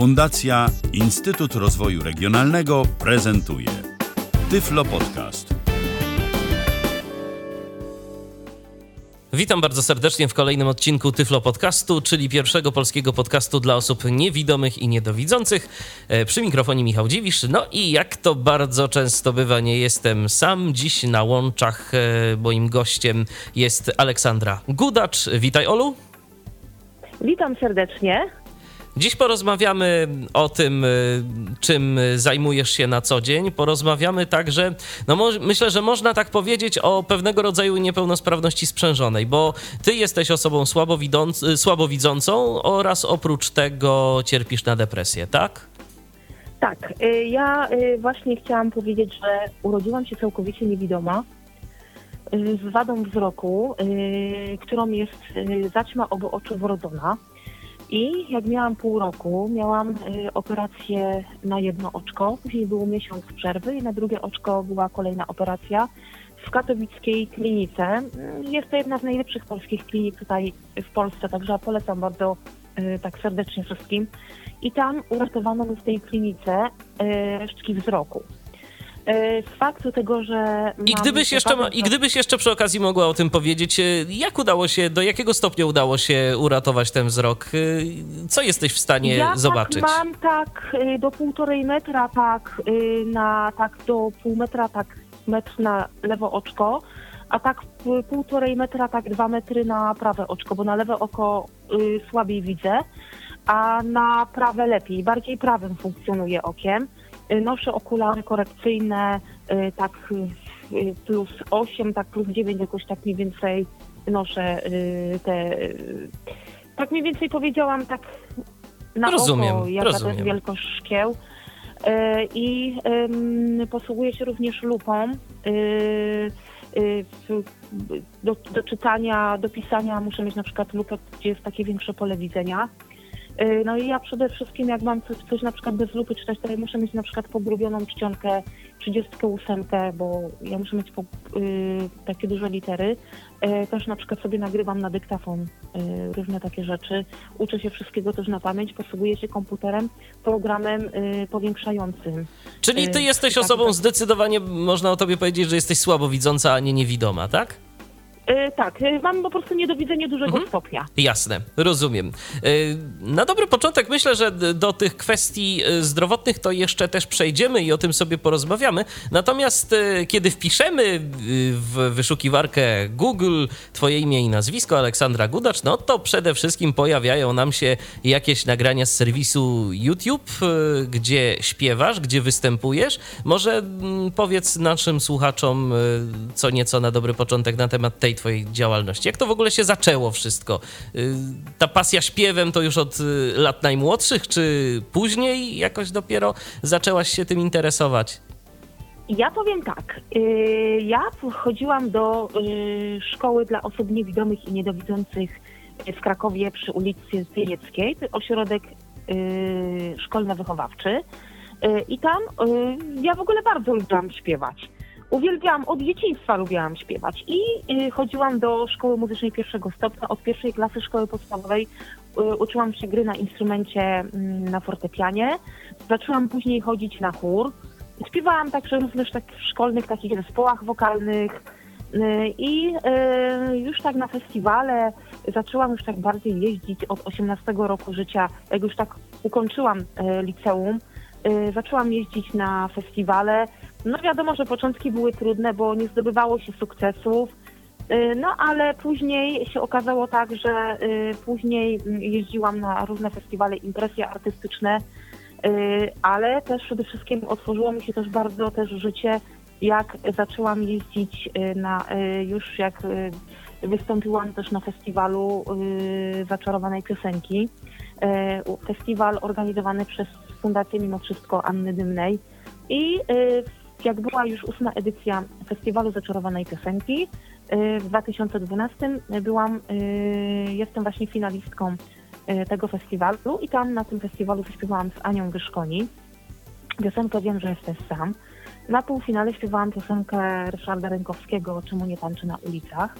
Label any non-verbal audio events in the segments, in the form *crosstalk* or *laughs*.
Fundacja Instytut Rozwoju Regionalnego prezentuje Tyflo Podcast. Witam bardzo serdecznie w kolejnym odcinku Tyflo Podcastu, czyli pierwszego polskiego podcastu dla osób niewidomych i niedowidzących. E, Przy mikrofonie Michał Dziwisz. No i jak to bardzo często bywa, nie jestem sam. Dziś na łączach e, moim gościem jest Aleksandra Gudacz. Witaj Olu. Witam serdecznie. Dziś porozmawiamy o tym, y, czym zajmujesz się na co dzień. Porozmawiamy także, no myślę, że można tak powiedzieć o pewnego rodzaju niepełnosprawności sprzężonej, bo ty jesteś osobą słabowidząc- słabowidzącą oraz oprócz tego cierpisz na depresję, tak? Tak, y, ja y, właśnie chciałam powiedzieć, że urodziłam się całkowicie niewidoma y, z wadą wzroku, y, którą jest y, zaćma obu oczu wrodzona. I jak miałam pół roku, miałam y, operację na jedno oczko, później było miesiąc przerwy i na drugie oczko była kolejna operacja w katowickiej klinice. Y, Jest to jedna z najlepszych polskich klinik tutaj w Polsce, także polecam bardzo y, tak serdecznie wszystkim. I tam uratowano mi w tej klinice y, resztki wzroku. Y, Z faktu tego, że. I gdybyś, jeszcze, I gdybyś jeszcze przy okazji mogła o tym powiedzieć, y, jak udało się, do jakiego stopnia udało się uratować ten wzrok? Y, Co jesteś w stanie ja zobaczyć? Tak mam tak do półtorej metra, tak na tak do pół metra, tak metr na lewo oczko, a tak półtorej metra, tak dwa metry na prawe oczko, bo na lewe oko słabiej widzę, a na prawe lepiej. Bardziej prawym funkcjonuje okiem. Y, Noszę okulary korekcyjne, y, tak y, plus 8, tak plus 9, jakoś tak mniej więcej noszę te. Tak mniej więcej powiedziałam, tak na Rozumiem, oko, jaka to rozumiem. jest wielkość szkieł. I posługuję się również lupą. Do, do czytania, do pisania muszę mieć na przykład lupę, gdzie jest takie większe pole widzenia. Y, No i ja przede wszystkim, jak mam coś, coś na przykład bez lupy czytać, to ja muszę mieć na przykład pogrubioną czcionkę 38, bo ja muszę mieć po, y, takie duże litery. Y, też na przykład sobie nagrywam na dyktafon y, różne takie rzeczy. Uczę się wszystkiego też na pamięć, posługuję się komputerem, programem y, powiększającym. Czyli ty y, jesteś tak, osobą tak. zdecydowanie, można o tobie powiedzieć, że jesteś słabowidząca, a nie niewidoma, tak? Y, tak, y, mam po prostu niedowidzenie dużego Mhm. stopnia. Jasne, rozumiem. Y, Na dobry początek myślę, że do tych kwestii zdrowotnych to jeszcze też przejdziemy i o tym sobie porozmawiamy. Natomiast kiedy wpiszemy w wyszukiwarkę Google twoje imię i nazwisko Aleksandra Gudacz, no to przede wszystkim pojawiają nam się jakieś nagrania z serwisu YouTube, gdzie śpiewasz, gdzie występujesz. Może powiedz naszym słuchaczom co nieco na dobry początek na temat tej twojej działalności. Jak to w ogóle się zaczęło wszystko? Y, Ta pasja śpiewem to już od y, lat najmłodszych, czy później jakoś dopiero zaczęłaś się tym interesować? Ja powiem tak. y, Ja chodziłam do szkoły dla osób niewidomych i niedowidzących w Krakowie przy ulicy Tyjeckiej. To ośrodek szkolno-wychowawczy. I tam ja w ogóle bardzo lubiłam śpiewać. Uwielbiałam, od dzieciństwa lubiłam śpiewać. I y, chodziłam do szkoły muzycznej pierwszego stopnia. Od pierwszej klasy szkoły podstawowej y, uczyłam się gry na instrumencie mm, na fortepianie. Zaczęłam później chodzić na chór. Śpiewałam także również tak w szkolnych takich zespołach wokalnych y, i y, już tak na festiwale zaczęłam już tak bardziej jeździć od 18 roku życia, jak już tak ukończyłam y, liceum, y, zaczęłam jeździć na festiwale. No wiadomo, że początki były trudne, bo nie zdobywało się sukcesów, y, no ale później się okazało tak, że y, później mm, jeździłam na różne festiwale, impresje artystyczne, Y, ale też przede wszystkim otworzyło mi się też bardzo też życie, jak zaczęłam jeździć na, już jak wystąpiłam też na festiwalu Zaczarowanej Piosenki. Festiwal organizowany przez Fundację Mimo Wszystko Anny Dymnej i jak była już ósma edycja Festiwalu Zaczarowanej Piosenki, y, w 2012 byłam, y, jestem właśnie finalistką y, tego festiwalu i tam na tym festiwalu zaśpiewałam z Anią Wyszkoni. Piosenkę Wiem, że jesteś sam. Na półfinale śpiewałam piosenkę Ryszarda Rękowskiego Czemu nie tańczy na ulicach.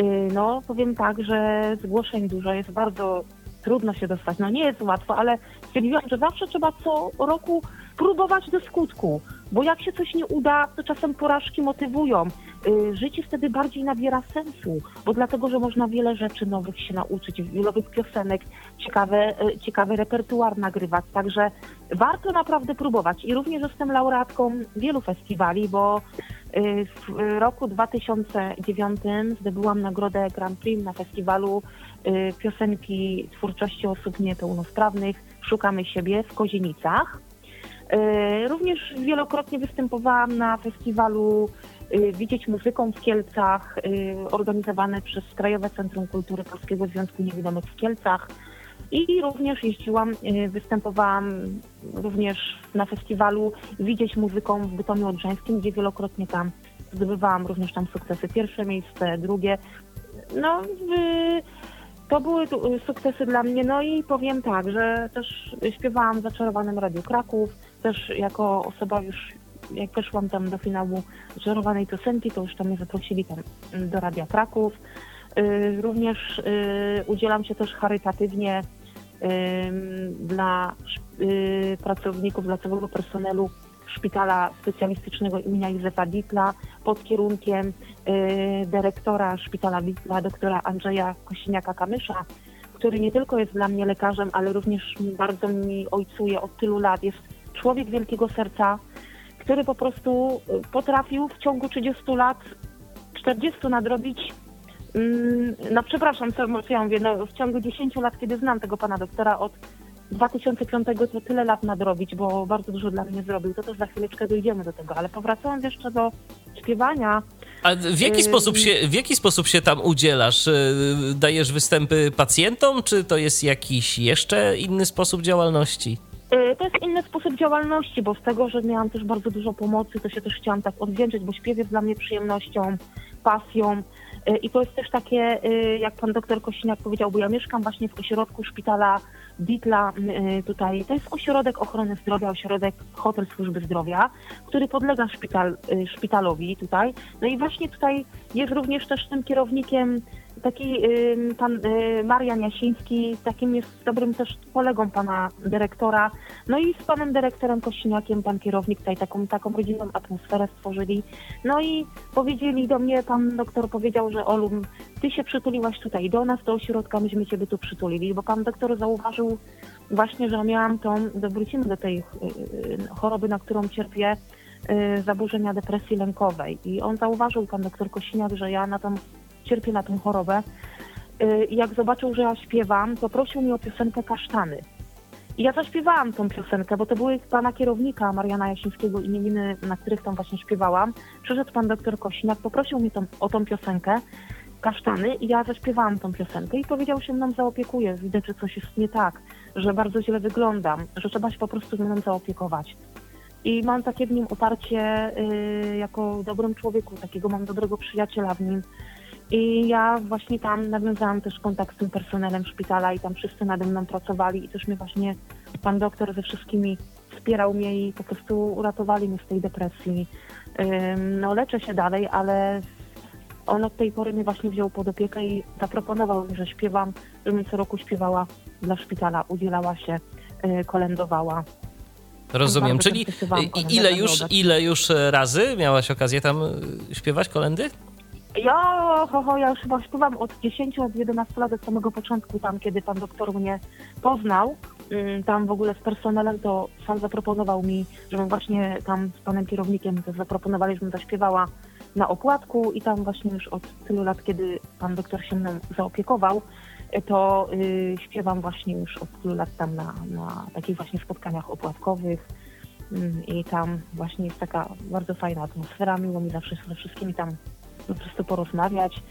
Y, No, powiem tak, że zgłoszeń dużo, jest bardzo trudno się dostać. No nie jest łatwo, ale stwierdziłam, że zawsze trzeba co roku próbować do skutku, bo jak się coś nie uda, to czasem porażki motywują. Y, Życie wtedy bardziej nabiera sensu, bo dlatego, że można wiele rzeczy nowych się nauczyć, nowych piosenek, ciekawe, y, ciekawy repertuar nagrywać, także warto naprawdę próbować. I również jestem laureatką wielu festiwali, bo y, w roku 2009 zdobyłam nagrodę Grand Prix na festiwalu piosenki twórczości osób niepełnosprawnych Szukamy siebie w Kozienicach. Y, Również wielokrotnie występowałam na festiwalu y, Widzieć Muzyką w Kielcach, y, organizowane przez Krajowe Centrum Kultury Polskiego Związku Niewidomych w Kielcach. I również jeździłam, występowałam również na festiwalu Widzieć Muzyką w Bytomiu Odrzańskim, gdzie wielokrotnie tam zdobywałam również tam sukcesy. Pierwsze miejsce, drugie. No, to były sukcesy dla mnie. No i powiem tak, że też śpiewałam w Zaczarowanym Radiu Kraków, też jako osoba już, jak weszłam tam do finału Zaczarowanej Piosenki, to już tam mnie zaprosili tam do Radia Kraków. Y, Również y, udzielam się też charytatywnie dla y, pracowników, dla całego personelu Szpitala Specjalistycznego imienia Józefa Ditla pod kierunkiem dyrektora Szpitala Ditla, doktora Andrzeja Kosiniaka-Kamysza, który nie tylko jest dla mnie lekarzem, ale również bardzo mi ojcuje od tylu lat. Jest człowiek wielkiego serca, który po prostu y, potrafił w ciągu 30 lat, 40 nadrobić Mm, No przepraszam, co, ja mówię, no, w ciągu 10 lat, kiedy znam tego pana doktora od 2005 to tyle lat nadrobić, bo bardzo dużo dla mnie zrobił. To też za chwileczkę dojdziemy do tego, ale powracając jeszcze do śpiewania, A w jaki, Ym. sposób się, w jaki sposób się tam udzielasz? Y, Dajesz występy pacjentom, czy to jest jakiś jeszcze inny sposób działalności? Y, to jest inny sposób działalności, bo z tego, że miałam też bardzo dużo pomocy, to się też chciałam tak odwdzięczyć, bo śpiew jest dla mnie przyjemnością, pasją. Y, I to jest też takie, y, jak pan doktor Kosiniak powiedział, bo ja mieszkam właśnie w ośrodku szpitala Ditla y, tutaj. To jest ośrodek ochrony zdrowia, ośrodek hotel służby zdrowia, który podlega szpital, szpitalowi tutaj. No i właśnie tutaj jest również też tym kierownikiem taki pan y, Marian Jasiński, takim jest dobrym też kolegą pana dyrektora. No i z panem dyrektorem Kosiniakiem, pan kierownik tutaj taką, taką rodzinną atmosferę stworzyli. No i powiedzieli do mnie, pan doktor powiedział, że Olu, ty się przytuliłaś tutaj do nas, do ośrodka, myśmy ciebie tu przytulili, bo pan doktor zauważył właśnie, że miałam tą, wrócimy do tej y, y, choroby, na którą cierpię, zaburzenia depresji lękowej. I on zauważył, pan doktor Kosiniak, że ja na tą, cierpię na tą chorobę. Y, I jak zobaczył, że ja śpiewam, to prosił mnie o piosenkę Kasztany. I ja zaśpiewałam tą piosenkę, bo to były pana kierownika Mariana Jasińskiego imieniny, na których tam właśnie śpiewałam. Przyszedł pan doktor Kosiniak, poprosił mnie tą, o tą piosenkę Kasztany i ja zaśpiewałam tą piosenkę i powiedział się mną zaopiekuje. Widać, że coś jest nie tak, że bardzo źle wyglądam, że trzeba się po prostu mną zaopiekować. I mam takie w nim oparcie y, jako dobrym człowieku, takiego mam dobrego przyjaciela w nim. I ja właśnie tam nawiązałam też kontakt z tym personelem szpitala i tam wszyscy nade mną pracowali i też mnie właśnie pan doktor ze wszystkimi wspierał mnie i po prostu uratowali mnie z tej depresji. No leczę się dalej, ale on od tej pory mnie właśnie wziął pod opiekę i zaproponował mi, że śpiewam, żebym co roku śpiewała dla szpitala, udzielała się, y, kolędowała. Rozumiem. Czyli ile już, ile już razy miałaś okazję tam y, śpiewać kolendy? Ja, ho, ho, ja już chyba śpiewam od 10, od 11 lat, od samego początku, tam kiedy pan doktor mnie poznał, ym, tam w ogóle z personelem, to sam zaproponował mi, żebym właśnie tam z panem kierownikiem zaproponowali, żebym zaśpiewała na opłatku i tam właśnie już od tylu lat, kiedy pan doktor się mną zaopiekował, to y, śpiewam właśnie już od tylu lat tam na, na takich właśnie spotkaniach opłatkowych. Ym, I tam właśnie jest taka bardzo fajna atmosfera, miło mi zawsze ze wszystkimi tam po prostu porozmawiać,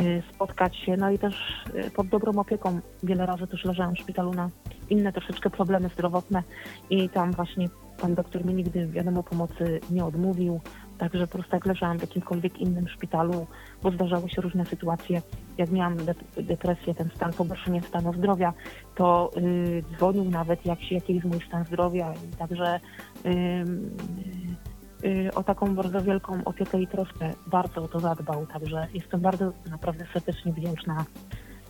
y, spotkać się, no i też y, pod dobrą opieką. Wiele razy też leżałam w szpitalu na inne troszeczkę problemy zdrowotne i tam właśnie pan doktor mi nigdy wiadomo pomocy nie odmówił, także po prostu jak leżałam w jakimkolwiek innym szpitalu, bo zdarzały się różne sytuacje, jak miałam dep- depresję, ten stan, pogorszenie stanu zdrowia, to y, dzwonił nawet jak się, jaki jest mój stan zdrowia i także ym, y, o taką bardzo wielką opiekę i troskę bardzo o to zadbał, także jestem bardzo naprawdę serdecznie wdzięczna.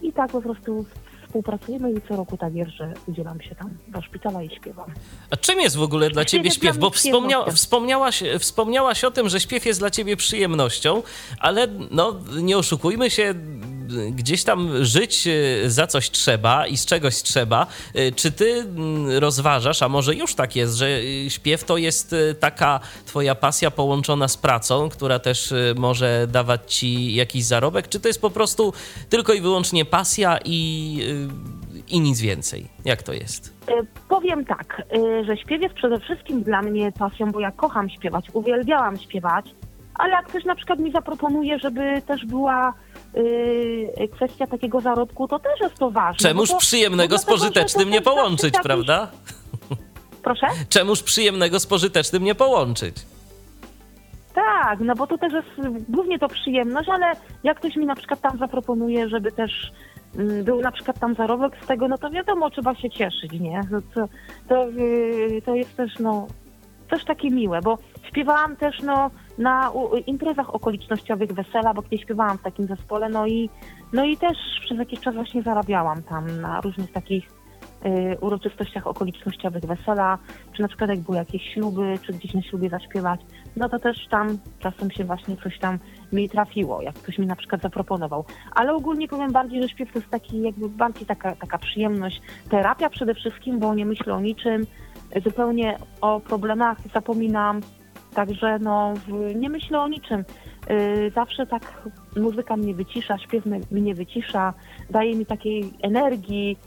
I tak po prostu współpracujemy i co roku tak jest, że udzielam się tam do szpitala i śpiewam. A czym jest w ogóle dla ciebie Śpiew śpiew? Bo wspomnia, wspomniałaś, wspomniałaś o tym, że śpiew jest dla ciebie przyjemnością, ale no, nie oszukujmy się, gdzieś tam żyć e, za coś trzeba i z czegoś trzeba. E, Czy ty rozważasz, a może już tak jest, że e, śpiew to jest taka twoja pasja połączona z pracą, która też może dawać ci jakiś zarobek, czy to jest po prostu tylko i wyłącznie pasja i, i nic więcej? Jak to jest? Powiem tak, że śpiew jest przede wszystkim dla mnie pasją, bo ja kocham śpiewać, uwielbiałam śpiewać, ale jak ktoś na przykład mi zaproponuje, żeby też była e, kwestia takiego zarobku, to też jest to ważne. Czemuż to- przyjemnego z to pożytecznym nie połączyć, jakiś- prawda? Proszę? Czemuż przyjemnego z pożytecznym nie połączyć? Tak, no bo to też jest głównie to przyjemność, ale jak ktoś mi na przykład tam zaproponuje, żeby też mm, był na przykład tam zarobek z tego, no to wiadomo, trzeba się cieszyć, nie? No To, to, yy, to jest też, no, też takie miłe, bo śpiewałam też, no, na imprezach okolicznościowych wesela, bo kiedyś śpiewałam w takim zespole, no i, no i też przez jakiś czas właśnie zarabiałam tam na różnych takich y, uroczystościach okolicznościowych wesela, czy na przykład jak były jakieś śluby, czy gdzieś na ślubie zaśpiewać, no to też tam czasem się właśnie coś tam mi trafiło, jak ktoś mi na przykład zaproponował. Ale ogólnie powiem bardziej, że śpiew to jest taki jakby bardziej taka, taka przyjemność, terapia przede wszystkim, bo nie myślę o niczym, zupełnie o problemach zapominam, także no nie myślę o niczym. Y, Zawsze tak muzyka mnie wycisza, śpiew mnie- mnie wycisza, daje mi takiej energii,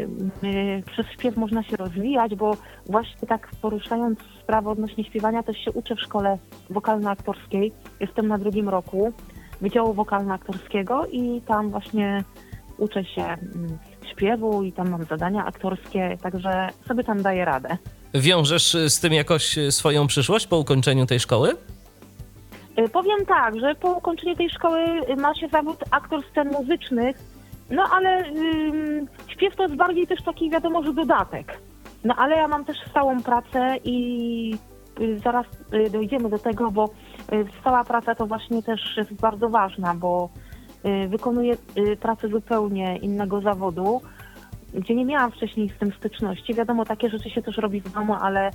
y, przez śpiew można się rozwijać, bo właśnie tak poruszając sprawę odnośnie śpiewania, też się uczę w szkole wokalno-aktorskiej. Jestem na drugim roku Wydziału Wokalno-Aktorskiego i tam właśnie uczę się mm, śpiewu i tam mam zadania aktorskie, także sobie tam daję radę. Wiążesz y, z tym jakoś y, swoją przyszłość po ukończeniu tej szkoły? Y, Powiem tak, że po ukończeniu tej szkoły ma się zawód aktor scen muzycznych, no ale ym, śpiew to jest bardziej też taki, wiadomo, że dodatek. No ale ja mam też stałą pracę i zaraz dojdziemy do tego, bo stała praca to właśnie też jest bardzo ważna, bo wykonuję pracę zupełnie innego zawodu, gdzie nie miałam wcześniej z tym styczności. Wiadomo, takie rzeczy się też robi w domu, ale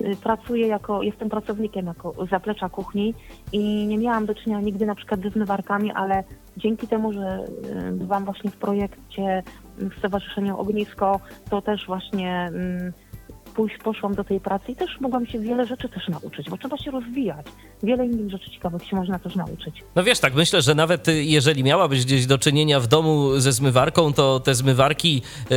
y, pracuję jako, jestem pracownikiem jako zaplecza kuchni i nie miałam do czynienia nigdy na przykład ze zmywarkami, ale dzięki temu, że y, byłam właśnie w projekcie w Stowarzyszeniu Ognisko, to też właśnie mm, pójść, poszłam do tej pracy i też mogłam się wiele rzeczy też nauczyć, bo trzeba się rozwijać. Wiele innych rzeczy ciekawych się można też nauczyć. No wiesz, tak myślę, że nawet y, jeżeli miałabyś gdzieś do czynienia w domu ze zmywarką, to te zmywarki y,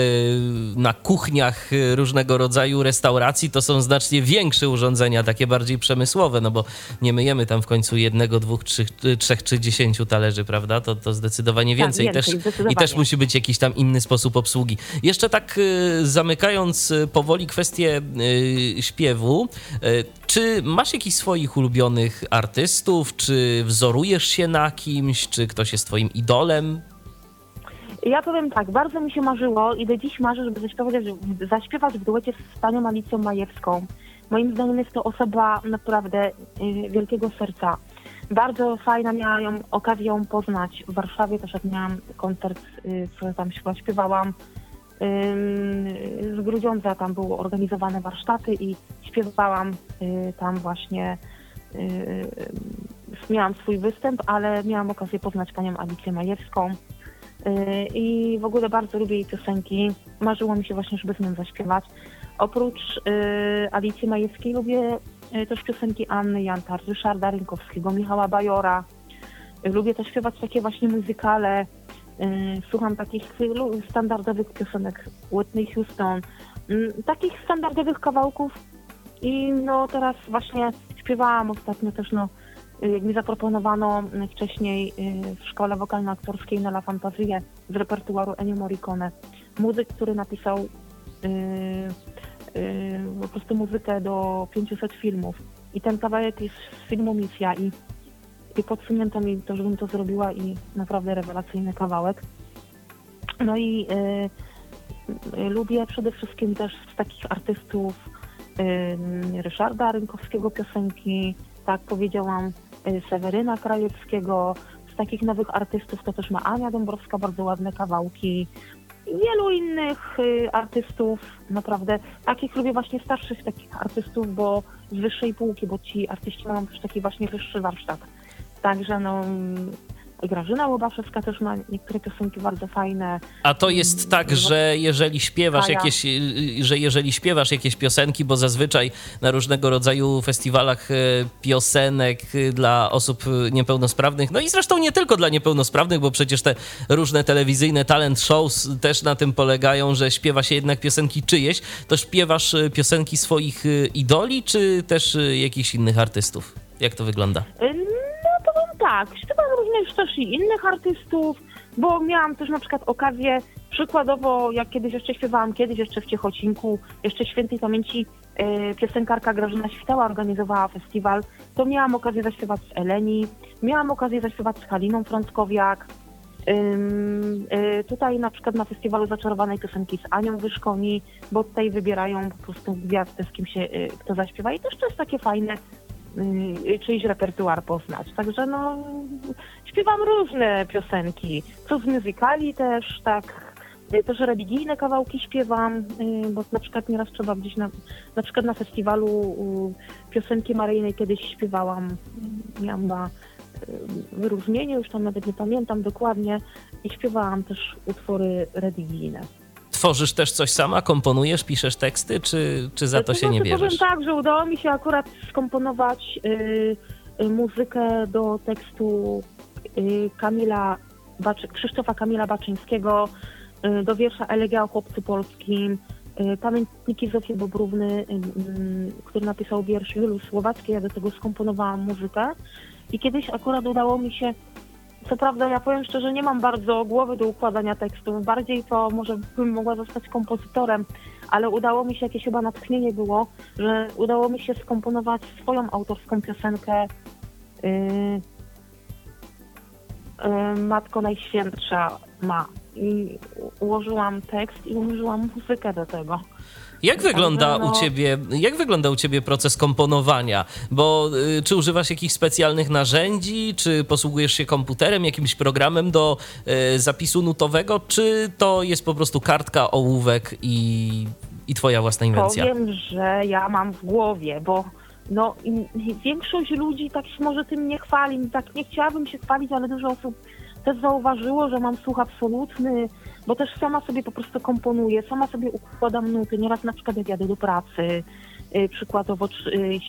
na kuchniach y, różnego rodzaju restauracji to są znacznie większe urządzenia, takie bardziej przemysłowe, no bo nie myjemy tam w końcu jednego, dwóch, trzech, y, trzech czy dziesięciu talerzy, prawda? To, to zdecydowanie Tak, więcej. więcej, też, I zdecydowanie. też musi być jakiś tam inny sposób obsługi. Jeszcze tak y, zamykając powoli kwestię y, śpiewu, y, czy masz jakichś swoich ulubionych artystów? Czy wzorujesz się na kimś? Czy ktoś jest twoim idolem? Ja powiem tak, bardzo mi się marzyło i do dziś marzę, żeby zaśpiewać, zaśpiewać w duecie z panią Alicją Majewską. Moim zdaniem jest to osoba naprawdę y, wielkiego serca. Bardzo fajna, miałam okazję ją poznać w Warszawie, też jak miałam koncert, y, co tam śpiewa- śpiewałam. Z Grudziądza tam były organizowane warsztaty i śpiewałam y, tam właśnie y, y, miałam swój występ, ale miałam okazję poznać panią Alicję Majewską. I w ogóle bardzo lubię jej piosenki. Marzyło mi się właśnie, żeby z nią zaśpiewać. Oprócz Alicji Majewskiej lubię też piosenki Anny Jantar, Ryszarda Rynkowskiego, Michała Bajora. Lubię też śpiewać takie właśnie muzykale. Yy, słucham takich yy, standardowych piosenek Whitney Houston, yy, takich standardowych kawałków. I no teraz właśnie śpiewałam ostatnio też no jak mi zaproponowano y, wcześniej y, w szkole wokalno-aktorskiej na La Fantasie z repertuaru Ennio Morricone. Muzyk, który napisał y, y, po prostu muzykę do 500 filmów. I ten kawałek jest z filmu Misja i, i podsunięto mi to, żebym to zrobiła i naprawdę rewelacyjny kawałek. No i y, lubię przede wszystkim też z takich artystów y, Ryszarda Rynkowskiego piosenki, tak powiedziałam, y, Seweryna Krajewskiego. Z takich nowych artystów to też ma Ania Dąbrowska, bardzo ładne kawałki. wielu innych y, artystów, naprawdę. Takich lubię właśnie starszych takich artystów, bo z wyższej półki, bo ci artyści mają też taki właśnie wyższy warsztat. Także no, Grażyna Łobaszewska też ma niektóre piosenki bardzo fajne. A to jest tak, że jeżeli śpiewasz jakieś, że jeżeli śpiewasz jakieś piosenki, bo zazwyczaj na różnego rodzaju festiwalach e, piosenek y, dla osób niepełnosprawnych, no i zresztą nie tylko dla niepełnosprawnych, bo przecież te różne telewizyjne talent shows też na tym polegają, że śpiewa się jednak piosenki czyjeś, to śpiewasz y, piosenki swoich idoli, czy też jakichś innych artystów? Jak to wygląda? Tak, śpiewam również też i innych artystów, bo miałam też na przykład okazję, przykładowo jak kiedyś jeszcze śpiewałam, kiedyś jeszcze w Ciechocinku, jeszcze świętej pamięci y, piosenkarka Grażyna Świtała organizowała festiwal, to miałam okazję zaśpiewać z Eleni, miałam okazję zaśpiewać z Haliną Frąckowiak, y, tutaj na przykład na festiwalu zaczarowanej piosenki z Anią Wyszkoni, bo tutaj wybierają po prostu gwiazdę, z kim się y, kto zaśpiewa. I też to jest takie fajne czyjś repertuar poznać. Także no, śpiewam różne piosenki, co z muzykali też, tak, y, też religijne kawałki śpiewam, y, bo na przykład nieraz trzeba gdzieś na, na przykład na festiwalu y, piosenki maryjnej kiedyś śpiewałam, y, miałam na y, wyróżnienie, już tam nawet nie pamiętam dokładnie i śpiewałam też utwory religijne. Tworzysz też coś sama, komponujesz, piszesz teksty, czy, czy za to się nie znaczy, bierzesz? Powiem tak, że udało mi się akurat skomponować y, y, muzykę do tekstu y, Kamila Baczy, Krzysztofa Kamila Baczyńskiego, y, do wiersza Elegia o chłopcu polskim, y, pamiętniki Zofii Bobrówny, y, który napisał wiersz Juliusz Słowacki, ja do tego skomponowałam muzykę. I kiedyś akurat udało mi się co prawda, ja powiem szczerze, nie mam bardzo głowy do układania tekstów. Bardziej to może bym mogła zostać kompozytorem, ale udało mi się, jakieś chyba natchnienie było, że udało mi się skomponować swoją autorską piosenkę yy, yy, Matko Najświętsza ma. I ułożyłam tekst i ułożyłam muzykę do tego. Jak wygląda no- u ciebie, jak wygląda u ciebie proces komponowania? Bo y, czy używasz jakichś specjalnych narzędzi, czy posługujesz się komputerem, jakimś programem do y, zapisu nutowego, czy to jest po prostu kartka, ołówek i, i twoja własna inwencja? Powiem, że ja mam w głowie, bo no większość ludzi tak się może tym nie chwali. Tak nie chciałabym się chwalić, ale dużo osób też zauważyło, że mam słuch absolutny, bo też sama sobie po prostu komponuję, sama sobie układam nuty. Nieraz na przykład jak jadę do pracy, y, przykładowo y,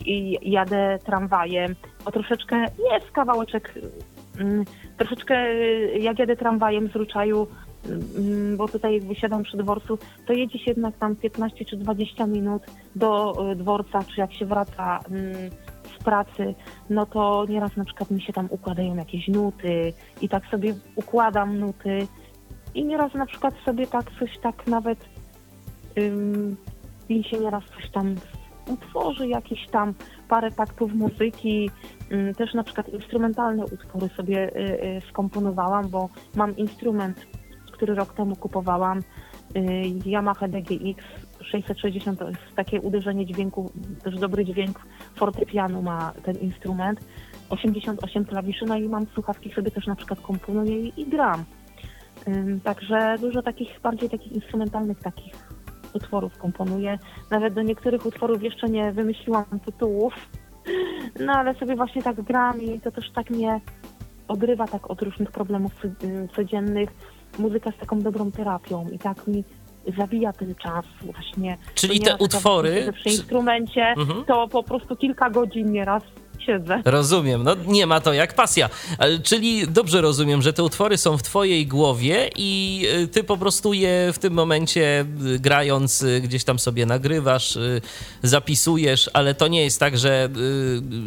jadę tramwajem, bo troszeczkę jest kawałeczek, y, troszeczkę y, jak jadę tramwajem z Ruczaju, y, bo tutaj wysiadam przy dworcu, to jedzie się jednak tam 15 czy 20 minut do dworca, czy jak się wraca mm, z pracy, no to nieraz na przykład mi się tam układają jakieś nuty i tak sobie układam nuty i nieraz na przykład sobie tak coś tak nawet mi się nieraz coś tam utworzy, jakieś tam parę taktów muzyki, też na przykład instrumentalne utwory sobie y, y, skomponowałam, bo mam instrument, który rok temu kupowałam, y, Yamaha DGX 660 to jest takie uderzenie dźwięku, też dobry dźwięk fortepianu ma ten instrument. 88 klawiszy, no i mam słuchawki sobie też na przykład komponuję i gram. Także dużo takich bardziej takich instrumentalnych takich utworów komponuję. Nawet do niektórych utworów jeszcze nie wymyśliłam tytułów, no ale sobie właśnie tak gram i to też tak mnie odrywa tak od różnych problemów codziennych. Muzyka jest taką dobrą terapią i tak mi zabija ten czas właśnie. Czyli te utwory... przy instrumencie, Mhm. to po prostu kilka godzin nieraz siedzę. Rozumiem, no nie ma to jak pasja. Ale, czyli dobrze rozumiem, że te utwory są w twojej głowie i y, ty po prostu je w tym momencie y, grając gdzieś tam sobie nagrywasz, zapisujesz, ale to nie jest tak, że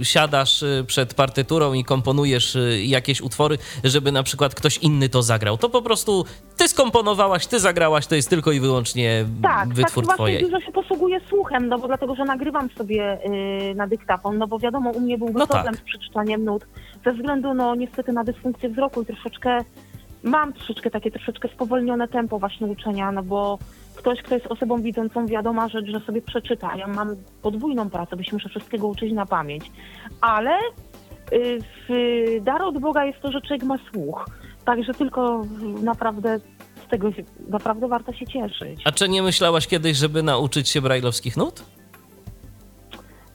siadasz przed partyturą i komponujesz jakieś utwory, żeby na przykład ktoś inny to zagrał. To po prostu ty skomponowałaś, ty zagrałaś, to jest tylko i wyłącznie Tak, wytwór tak twojej. właśnie dużo się posługuję słuchem, no bo dlatego, że nagrywam sobie y, na dyktafon, no bo wiadomo, u mnie byłby No problem tak. z przeczytaniem nut, ze względu, no niestety na dysfunkcję wzroku i troszeczkę, mam troszeczkę takie troszeczkę spowolnione tempo właśnie uczenia, no bo ktoś, kto jest osobą widzącą, wiadoma rzecz, że sobie przeczyta. Ja mam podwójną pracę, bo się muszę wszystkiego uczyć na pamięć. Ale y, w, dar od Boga jest to, że człowiek ma słuch. Także tylko naprawdę z tego naprawdę warto się cieszyć. A czy nie myślałaś kiedyś, żeby nauczyć się brajlowskich nut?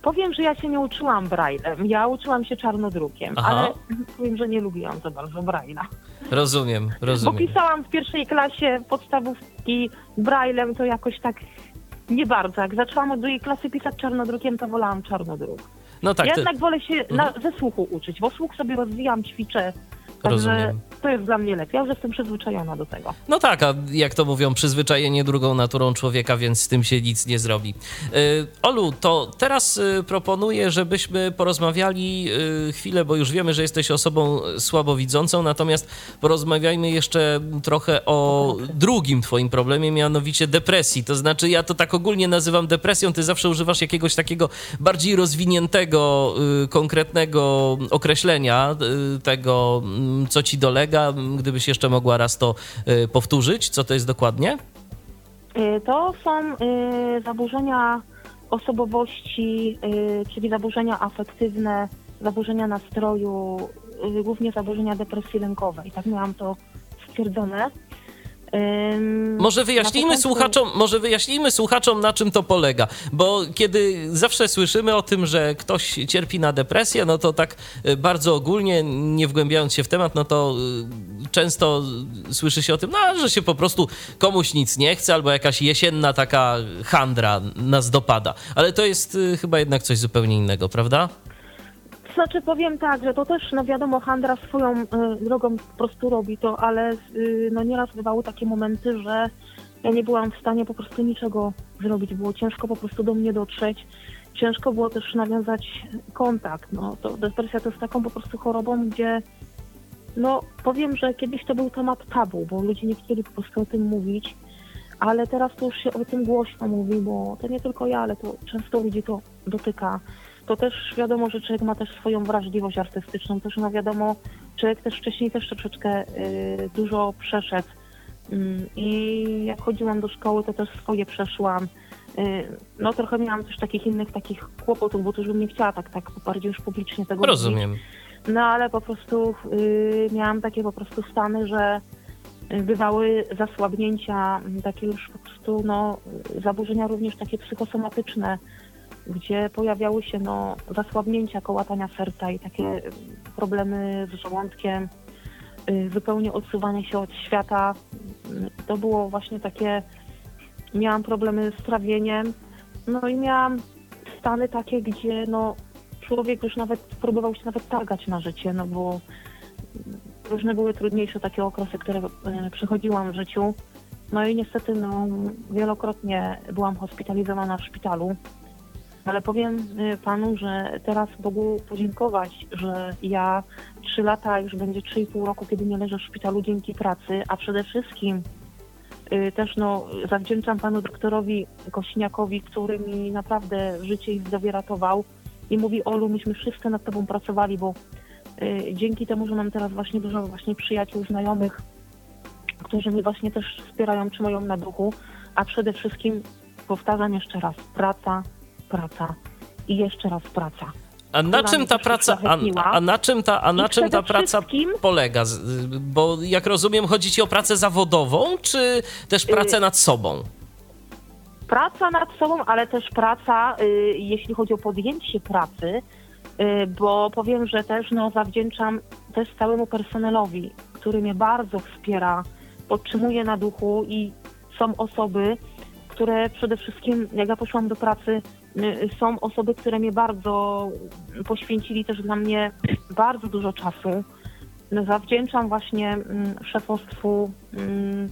Powiem, że ja się nie uczyłam braillem, ja uczyłam się czarnodrukiem, Aha. ale *laughs* powiem, że nie lubiłam za bardzo brailla. Rozumiem, Bo rozumiem. pisałam w pierwszej klasie podstawówki braillem, to jakoś tak nie bardzo. Jak zaczęłam od drugiej klasy pisać czarnodrukiem, to wolałam czarnodruk. No tak, ja to, jednak wolę się na, ze słuchu uczyć, bo słuch sobie rozwijam, ćwiczę. Także Rozumiem. To jest dla mnie lepiej. Ja już jestem przyzwyczajona do tego. no tak, a jak to mówią, przyzwyczajenie drugą naturą człowieka, więc z tym się nic nie zrobi. Y, Olu, to teraz y, proponuję, żebyśmy porozmawiali y, chwilę, bo już wiemy, że jesteś osobą słabowidzącą, natomiast porozmawiajmy jeszcze trochę o drugim twoim problemie, mianowicie depresji. To znaczy, ja to tak ogólnie nazywam depresją, ty zawsze używasz jakiegoś takiego bardziej rozwiniętego, konkretnego określenia tego, mm, co ci dolega. Gdybyś jeszcze mogła raz to y, powtórzyć, co to jest dokładnie? Y, To są y, zaburzenia osobowości, czyli zaburzenia afektywne, zaburzenia nastroju, głównie zaburzenia depresji lękowej. Tak miałam to stwierdzone. Ym, Może wyjaśnijmy początku- słuchaczom, może wyjaśnijmy słuchaczom, na czym to polega. Bo kiedy zawsze słyszymy o tym, że ktoś cierpi na depresję, no to tak y, bardzo ogólnie, nie wgłębiając się w temat, no to y, często słyszy się o tym, no, że się po prostu komuś nic nie chce, albo jakaś jesienna taka handra nas dopada. Ale to jest y, chyba jednak coś zupełnie innego, prawda? Znaczy powiem tak, że to też, no wiadomo, handra swoją y, drogą po prostu robi to, ale y, no nieraz bywały takie momenty, że ja nie byłam w stanie po prostu niczego zrobić. Było ciężko po prostu do mnie dotrzeć. Ciężko było też nawiązać kontakt. No, to depresja to jest taką po prostu chorobą, gdzie no powiem, że kiedyś to był temat tabu, bo ludzie nie chcieli po prostu o tym mówić, ale teraz to już się o tym głośno mówi, bo to nie tylko ja, ale to często ludzi to dotyka to też wiadomo, że człowiek ma też swoją wrażliwość artystyczną, też no wiadomo, człowiek też wcześniej też troszeczkę y, dużo przeszedł Ym, i jak chodziłam do szkoły, to też swoje przeszłam. Y, no trochę miałam też takich innych takich kłopotów, bo też bym nie chciała tak, tak bardziej już publicznie tego. Rozumiem. No ale po prostu y, miałam takie po prostu stany, że bywały zasłabnięcia, takie już po prostu no, zaburzenia również takie psychosomatyczne, gdzie pojawiały się no, zasłabnięcia kołatania serca i takie y, problemy z żołądkiem, y, zupełnie odsuwanie się od świata. Y, To było właśnie takie, miałam problemy z trawieniem, no i miałam stany takie, gdzie no, człowiek już nawet próbował się nawet targać na życie, no bo różne były trudniejsze takie okresy, które przechodziłam w życiu. No i niestety no, wielokrotnie byłam hospitalizowana w szpitalu. Ale powiem e, panu, że teraz Bogu podziękować, że ja trzy lata, już będzie 3,5 roku, kiedy nie leżę w szpitalu dzięki pracy, a przede wszystkim y, też no, zawdzięczam panu doktorowi Kośniakowi, który mi naprawdę życie i zdrowie ratował i mówi Olu, myśmy wszyscy nad tobą pracowali, bo y, dzięki temu, że mam teraz właśnie dużo właśnie przyjaciół, znajomych, którzy mnie właśnie też wspierają, trzymają na duchu, a przede wszystkim powtarzam jeszcze raz, praca, praca i jeszcze raz praca. A na czym ta praca, a, a na czym ta, a na I czym ta praca wszystkim- polega? Bo jak rozumiem, chodzi ci o pracę zawodową, czy też pracę Y- nad sobą? praca nad sobą, ale też praca, y, jeśli chodzi o podjęcie pracy, y, bo powiem, że też no, zawdzięczam też całemu personelowi, który mnie bardzo wspiera, podtrzymuje na duchu i są osoby, które przede wszystkim, jak ja poszłam do pracy, y, są osoby, które mnie bardzo poświęcili też dla mnie bardzo dużo czasu. Zawdzięczam właśnie mm, szefostwu mm,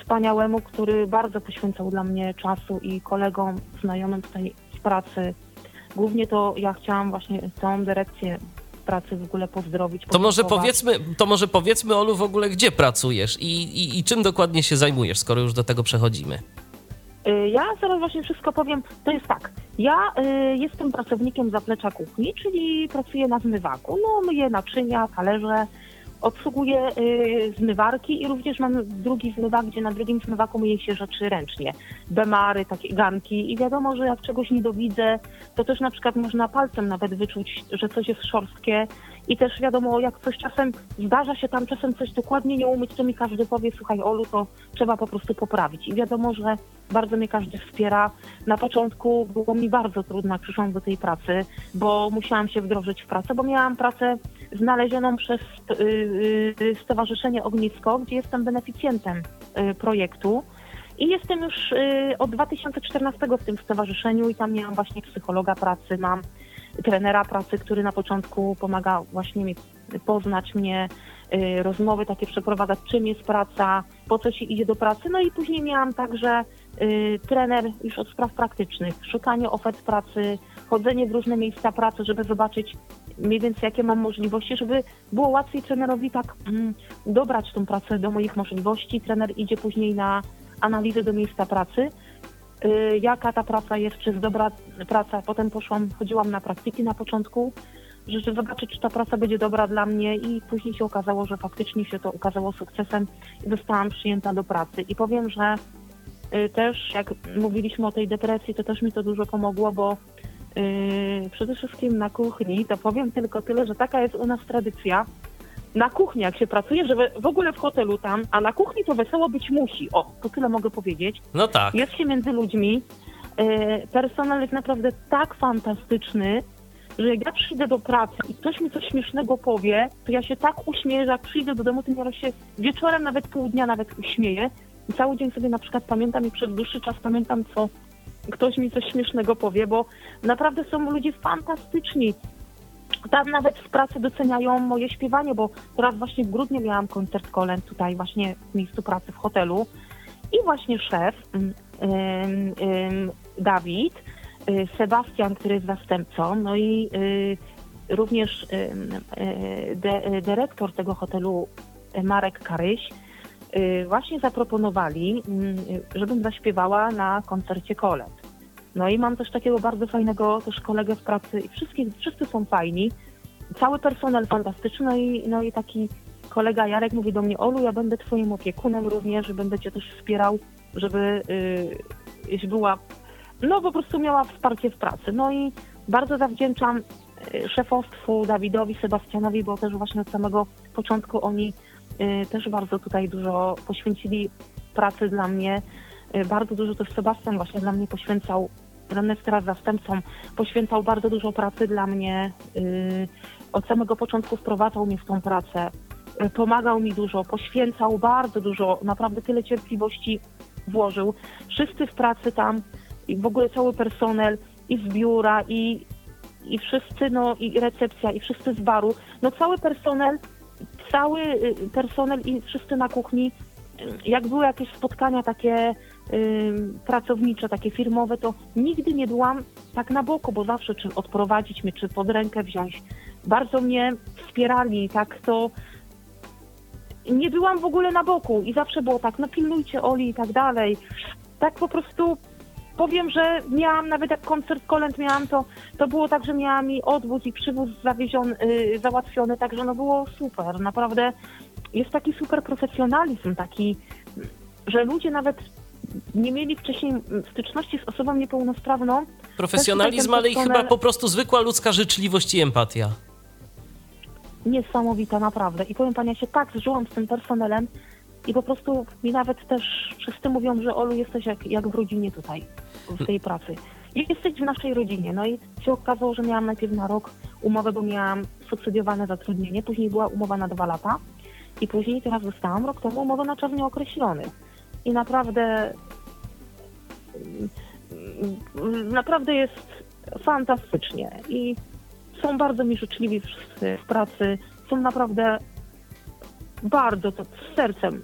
wspaniałemu, który bardzo poświęcał dla mnie czasu i kolegom, znajomym tutaj z pracy. Głównie to ja chciałam właśnie całą dyrekcję pracy w ogóle pozdrowić. To może powiedzmy, to może powiedzmy, Olu, w ogóle gdzie pracujesz i, i, i czym dokładnie się zajmujesz, skoro już do tego przechodzimy. Y, Ja zaraz właśnie wszystko powiem. To jest tak. Ja y, jestem pracownikiem zaplecza kuchni, czyli pracuję na zmywaku. No, myję naczynia, talerze, Obsługuję y, zmywarki i również mam drugi zmywak, gdzie na drugim zmywaku myje się rzeczy ręcznie. Bemary, takie garnki i wiadomo, że jak czegoś nie dowidzę, to też na przykład można palcem nawet wyczuć, że coś jest szorstkie i też wiadomo, jak coś czasem zdarza się tam czasem coś dokładnie nie umyć, to mi każdy powie, słuchaj Olu, to trzeba po prostu poprawić. I wiadomo, że bardzo mnie każdy wspiera. Na początku było mi bardzo trudno, jak przyszłam do tej pracy, bo musiałam się wdrożyć w pracę, bo miałam pracę znalezioną przez y, y, Stowarzyszenie Ognisko, gdzie jestem beneficjentem y, projektu. I jestem już y, od 2014 w tym stowarzyszeniu i tam miałam właśnie psychologa pracy, mam trenera pracy, który na początku pomaga właśnie mi poznać mnie, y, rozmowy takie przeprowadzać, czym jest praca, po co się idzie do pracy. No i później miałam także y, trener już od spraw praktycznych, szukanie ofert pracy, chodzenie w różne miejsca pracy, żeby zobaczyć mniej więcej jakie mam możliwości, żeby było łatwiej trenerowi tak mm, dobrać tą pracę do moich możliwości. Trener idzie później na analizę do miejsca pracy, jaka ta praca jest, czy jest dobra praca. Potem poszłam, chodziłam na praktyki na początku, żeby zobaczyć, czy ta praca będzie dobra dla mnie i później się okazało, że faktycznie się to okazało sukcesem i zostałam przyjęta do pracy. I powiem, że y, też jak mówiliśmy o tej depresji, to też mi to dużo pomogło, bo Yy, przede wszystkim na kuchni, to powiem tylko tyle, że taka jest u nas tradycja. Na kuchni, jak się pracuje, że w ogóle w hotelu tam, a na kuchni to wesoło być musi. O, to tyle mogę powiedzieć. No tak. Jest się między ludźmi. Yy, personel jest naprawdę tak fantastyczny, że jak ja przyjdę do pracy i ktoś mi coś śmiesznego powie, to ja się tak uśmieję, że jak przyjdę do domu, to ja się wieczorem, nawet pół dnia nawet uśmieję. I cały dzień sobie na przykład pamiętam i przez dłuższy czas pamiętam, co ktoś mi coś śmiesznego powie, bo naprawdę są ludzie fantastyczni. Tam nawet w pracy doceniają moje śpiewanie, bo teraz właśnie w grudniu miałam koncert kolęd tutaj właśnie w miejscu pracy w hotelu i właśnie szef ym, ym, Dawid, y, Sebastian, który jest zastępcą, no i y, również y, de, dyrektor tego hotelu Marek Karyś, Y, właśnie zaproponowali, mm, żebym zaśpiewała na koncercie Kolet. No i mam też takiego bardzo fajnego też kolegę w pracy i wszystkich, wszyscy są fajni. Cały personel fantastyczny, no i, no i taki kolega Jarek mówi do mnie, Olu, ja będę twoim opiekunem również, będę cię też wspierał, żeby yy, była, no po prostu miała wsparcie w pracy. No i bardzo zawdzięczam y, szefostwu Dawidowi, Sebastianowi, bo też właśnie od samego początku oni Y, też bardzo tutaj dużo poświęcili pracy dla mnie. Y, bardzo dużo też Sebastian właśnie dla mnie poświęcał, jest teraz zastępcą, poświęcał bardzo dużo pracy dla mnie. Y, od samego początku wprowadzał mnie w tą pracę. Pomagał mi dużo, poświęcał bardzo dużo, naprawdę tyle cierpliwości włożył. Wszyscy w pracy tam, i w ogóle cały personel, i z biura, i, i wszyscy, no i recepcja, i wszyscy z baru, no cały personel cały y, personel i wszyscy na kuchni, y, jak były jakieś spotkania takie pracownicze, takie firmowe, to nigdy nie byłam tak na boku, bo zawsze czy odprowadzić mnie, czy pod rękę wziąć. Bardzo mnie wspierali, tak to nie byłam w ogóle na boku i zawsze było tak, no pilnujcie Oli i tak dalej. Tak po prostu powiem, że miałam nawet jak koncert kolęd miałam, to, to było tak, że miałam i odwóz i przywóz zawieziony, yy, załatwiony, także no było super. Naprawdę jest taki super profesjonalizm, taki, że ludzie nawet nie mieli wcześniej styczności z osobą niepełnosprawną. Profesjonalizm, ale i chyba po prostu zwykła ludzka życzliwość i empatia. Niesamowita, naprawdę. I powiem Pani, ja się tak zżyłam z tym personelem, i po prostu mi nawet też wszyscy mówią, że Olu, jesteś jak, jak w rodzinie tutaj, w tej pracy. Jesteś w naszej rodzinie. No i się okazało, że miałam najpierw na rok umowę, bo miałam subsydiowane zatrudnienie, później była umowa na dwa lata i później teraz dostałam rok temu umowę na czas nieokreślony. I naprawdę naprawdę jest fantastycznie i są bardzo mi życzliwi wszyscy w pracy, są naprawdę bardzo to z sercem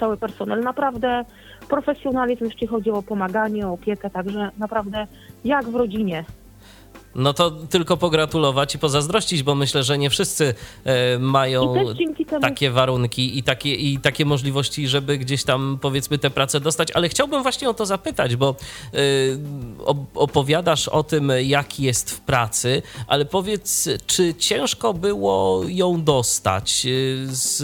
cały personel. Naprawdę profesjonalizm, jeśli chodzi o pomaganie, o opiekę, także naprawdę jak w rodzinie. No to tylko pogratulować i pozazdrościć, bo myślę, że nie wszyscy e, mają takie warunki i takie, i takie możliwości, żeby gdzieś tam powiedzmy tę pracę dostać. Ale chciałbym właśnie o to zapytać, bo e, opowiadasz o tym, jaki jest w pracy, ale powiedz, czy ciężko było ją dostać e, z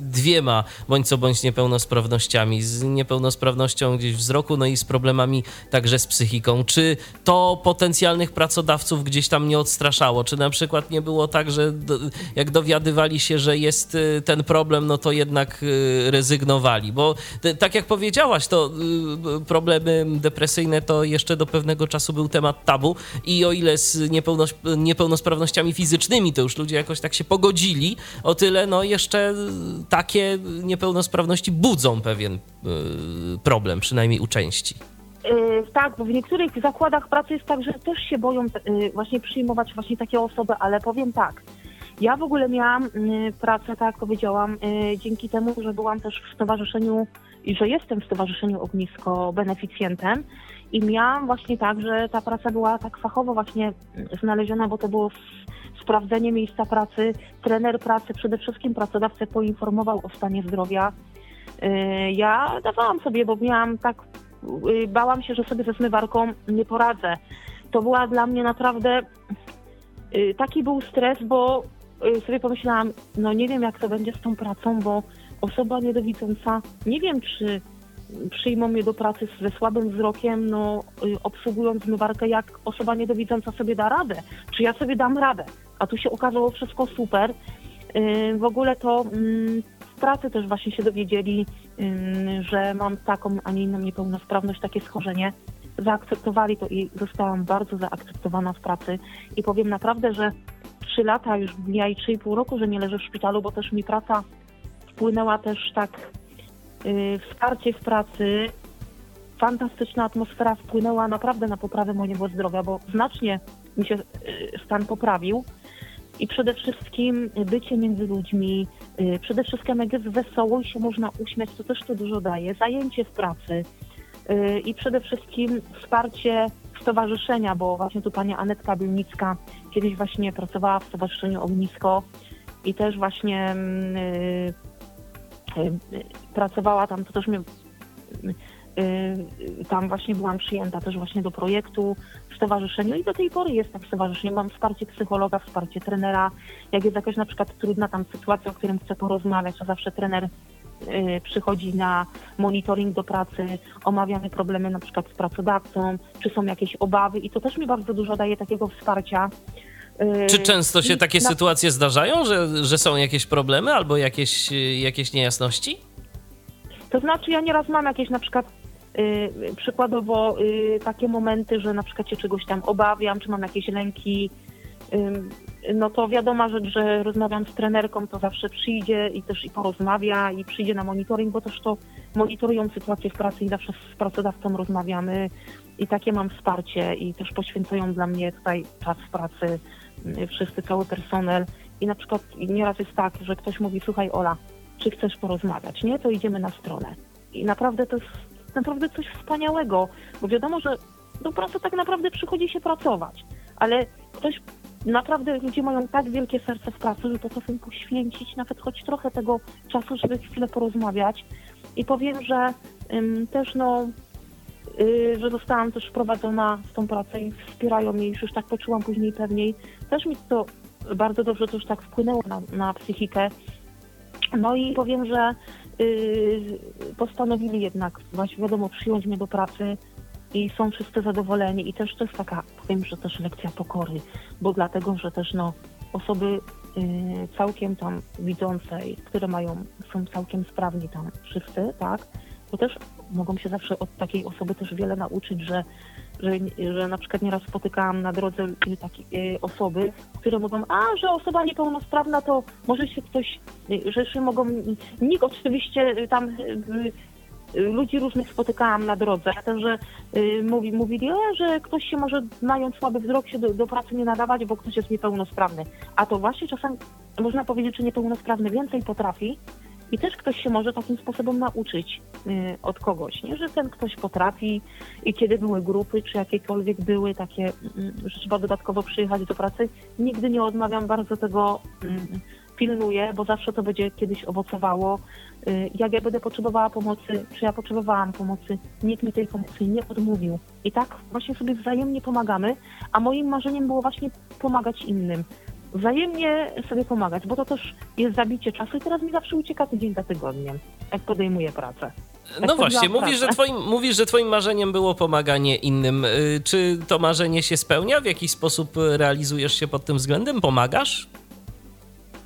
dwiema bądź co bądź niepełnosprawnościami, z niepełnosprawnością gdzieś wzroku, no i z problemami także z psychiką. Czy to potencjalnych pracodawców gdzieś tam nie odstraszało? Czy na przykład nie było tak, że do, jak dowiadywali się, że jest y, ten problem, no to jednak y, rezygnowali? Bo tak jak powiedziałaś, to y, problemy depresyjne to jeszcze do pewnego czasu był temat tabu i o ile z niepełnos niepełnosprawnościami fizycznymi to już ludzie jakoś tak się pogodzili, o tyle no jeszcze takie niepełnosprawności budzą pewien problem, przynajmniej u części. Yy, tak, bo w niektórych zakładach pracy jest tak, że też się boją yy, właśnie przyjmować właśnie takie osoby, ale powiem tak. Ja w ogóle miałam yy, pracę, tak jak powiedziałam, dzięki temu, że byłam też w stowarzyszeniu i że jestem w Stowarzyszeniu Ognisko beneficjentem i miałam właśnie tak, że ta praca była tak fachowo właśnie znaleziona, bo to było sprawdzenie miejsca pracy, trener pracy, przede wszystkim pracodawcę poinformował o stanie zdrowia. Ja dawałam sobie, bo miałam tak Y, bałam się, że sobie ze zmywarką nie poradzę. To była dla mnie naprawdę y, taki był stres, bo y, sobie pomyślałam, no nie wiem jak to będzie z tą pracą, bo osoba niedowidząca, nie wiem czy przyjmą mnie do pracy ze słabym wzrokiem, no obsługując zmywarkę, jak osoba niedowidząca sobie da radę, czy ja sobie dam radę. A tu się okazało wszystko super. W ogóle to mm, w pracy też właśnie się dowiedzieli, że mam taką, a nie inną niepełnosprawność, takie schorzenie. Zaakceptowali to i zostałam bardzo zaakceptowana w pracy. I powiem naprawdę, że trzy lata już mija i trzy i pół roku, że nie leżę w szpitalu, bo też mi praca wpłynęła też tak yy, wsparcie w pracy, fantastyczna atmosfera wpłynęła naprawdę na poprawę mojego zdrowia, bo znacznie mi się yy, stan poprawił. I przede wszystkim bycie między ludźmi, y, przede wszystkim jak jest wesoło i się można uśmiać, to też to dużo daje. Zajęcie w pracy y, i przede wszystkim wsparcie stowarzyszenia, bo właśnie tu pani Anetka Bielnicka kiedyś właśnie pracowała w Stowarzyszeniu Ognisko i też właśnie yy, pracowała tam, to też mnie Y, tam właśnie byłam przyjęta też właśnie do projektu w stowarzyszeniu i do tej pory jestem w stowarzyszeniu. Mam wsparcie psychologa, wsparcie trenera. Jak jest jakaś na przykład trudna tam sytuacja, o którym chcę porozmawiać, to zawsze trener y, przychodzi na monitoring do pracy, omawiamy problemy na przykład z pracodawcą, czy są jakieś obawy i to też mi bardzo dużo daje takiego wsparcia. Y, czy często się takie na... sytuacje zdarzają, że, że są jakieś problemy albo jakieś, jakieś niejasności? To znaczy ja nieraz mam jakieś na przykład Y, przykładowo y, takie momenty, że na przykład się czegoś tam obawiam, czy mam jakieś lęki, no to wiadoma rzecz, że rozmawiam z trenerką, to zawsze przyjdzie i też i porozmawia i przyjdzie na monitoring, bo też to monitorują sytuację w pracy i zawsze z pracodawcą rozmawiamy i takie mam wsparcie i też poświęcają dla mnie tutaj czas w pracy y, wszyscy, cały personel i na przykład nieraz jest tak, że ktoś mówi, słuchaj Ola, czy chcesz porozmawiać, nie? To idziemy na stronę. I naprawdę to jest naprawdę coś wspaniałego, bo wiadomo, że do pracy tak naprawdę przychodzi się pracować, ale ktoś naprawdę ludzie mają tak wielkie serce w pracy, że potrafią poświęcić nawet choć trochę tego czasu, żeby chwilę porozmawiać. I powiem, że ym, też no, yy, że zostałam też wprowadzona w tą pracę i wspierają mnie, już, tak poczułam później pewniej. Też mi to bardzo dobrze też tak wpłynęło na, na psychikę. No i powiem, że postanowili jednak, właśnie wiadomo, przyjąć mnie do pracy i są wszyscy zadowoleni. I też to jest taka, powiem, że też lekcja pokory, bo dlatego, że też no osoby yy, całkiem tam widzące, które mają, są całkiem sprawni tam wszyscy, tak, to też mogą się zawsze od takiej osoby też wiele nauczyć, że że, że na przykład nieraz spotykałam na drodze takie y, osoby, które mówią, a, że osoba niepełnosprawna to może się ktoś, y, że się mogą, nikt oczywiście y, tam ludzi różnych spotykałam na drodze, także mówi, mówili, a, że ktoś się może, mając słaby wzrok, się do, do, pracy nie nadawać, bo ktoś jest niepełnosprawny. A to właśnie czasem można powiedzieć, że niepełnosprawny więcej potrafi I też ktoś się może takim sposobem nauczyć y, od kogoś, nie? że ten ktoś potrafi i kiedy były grupy, czy jakiekolwiek były takie, mm, że trzeba dodatkowo przyjechać do pracy, nigdy nie odmawiam, bardzo tego mm, pilnuję, bo zawsze to będzie kiedyś owocowało. Y, Jak ja będę potrzebowała pomocy, czy ja potrzebowałam pomocy, nikt mi tej pomocy nie odmówił. I tak właśnie sobie wzajemnie pomagamy, a moim marzeniem było właśnie pomagać innym. Wzajemnie sobie pomagać, bo to też jest zabicie czasu i teraz mi zawsze ucieka tydzień za tygodniem, jak podejmuję pracę. No właśnie, mówisz że, twoim, mówisz, że twoim marzeniem było pomaganie innym. Y, Czy to marzenie się spełnia? W jakiś sposób realizujesz się pod tym względem? Pomagasz?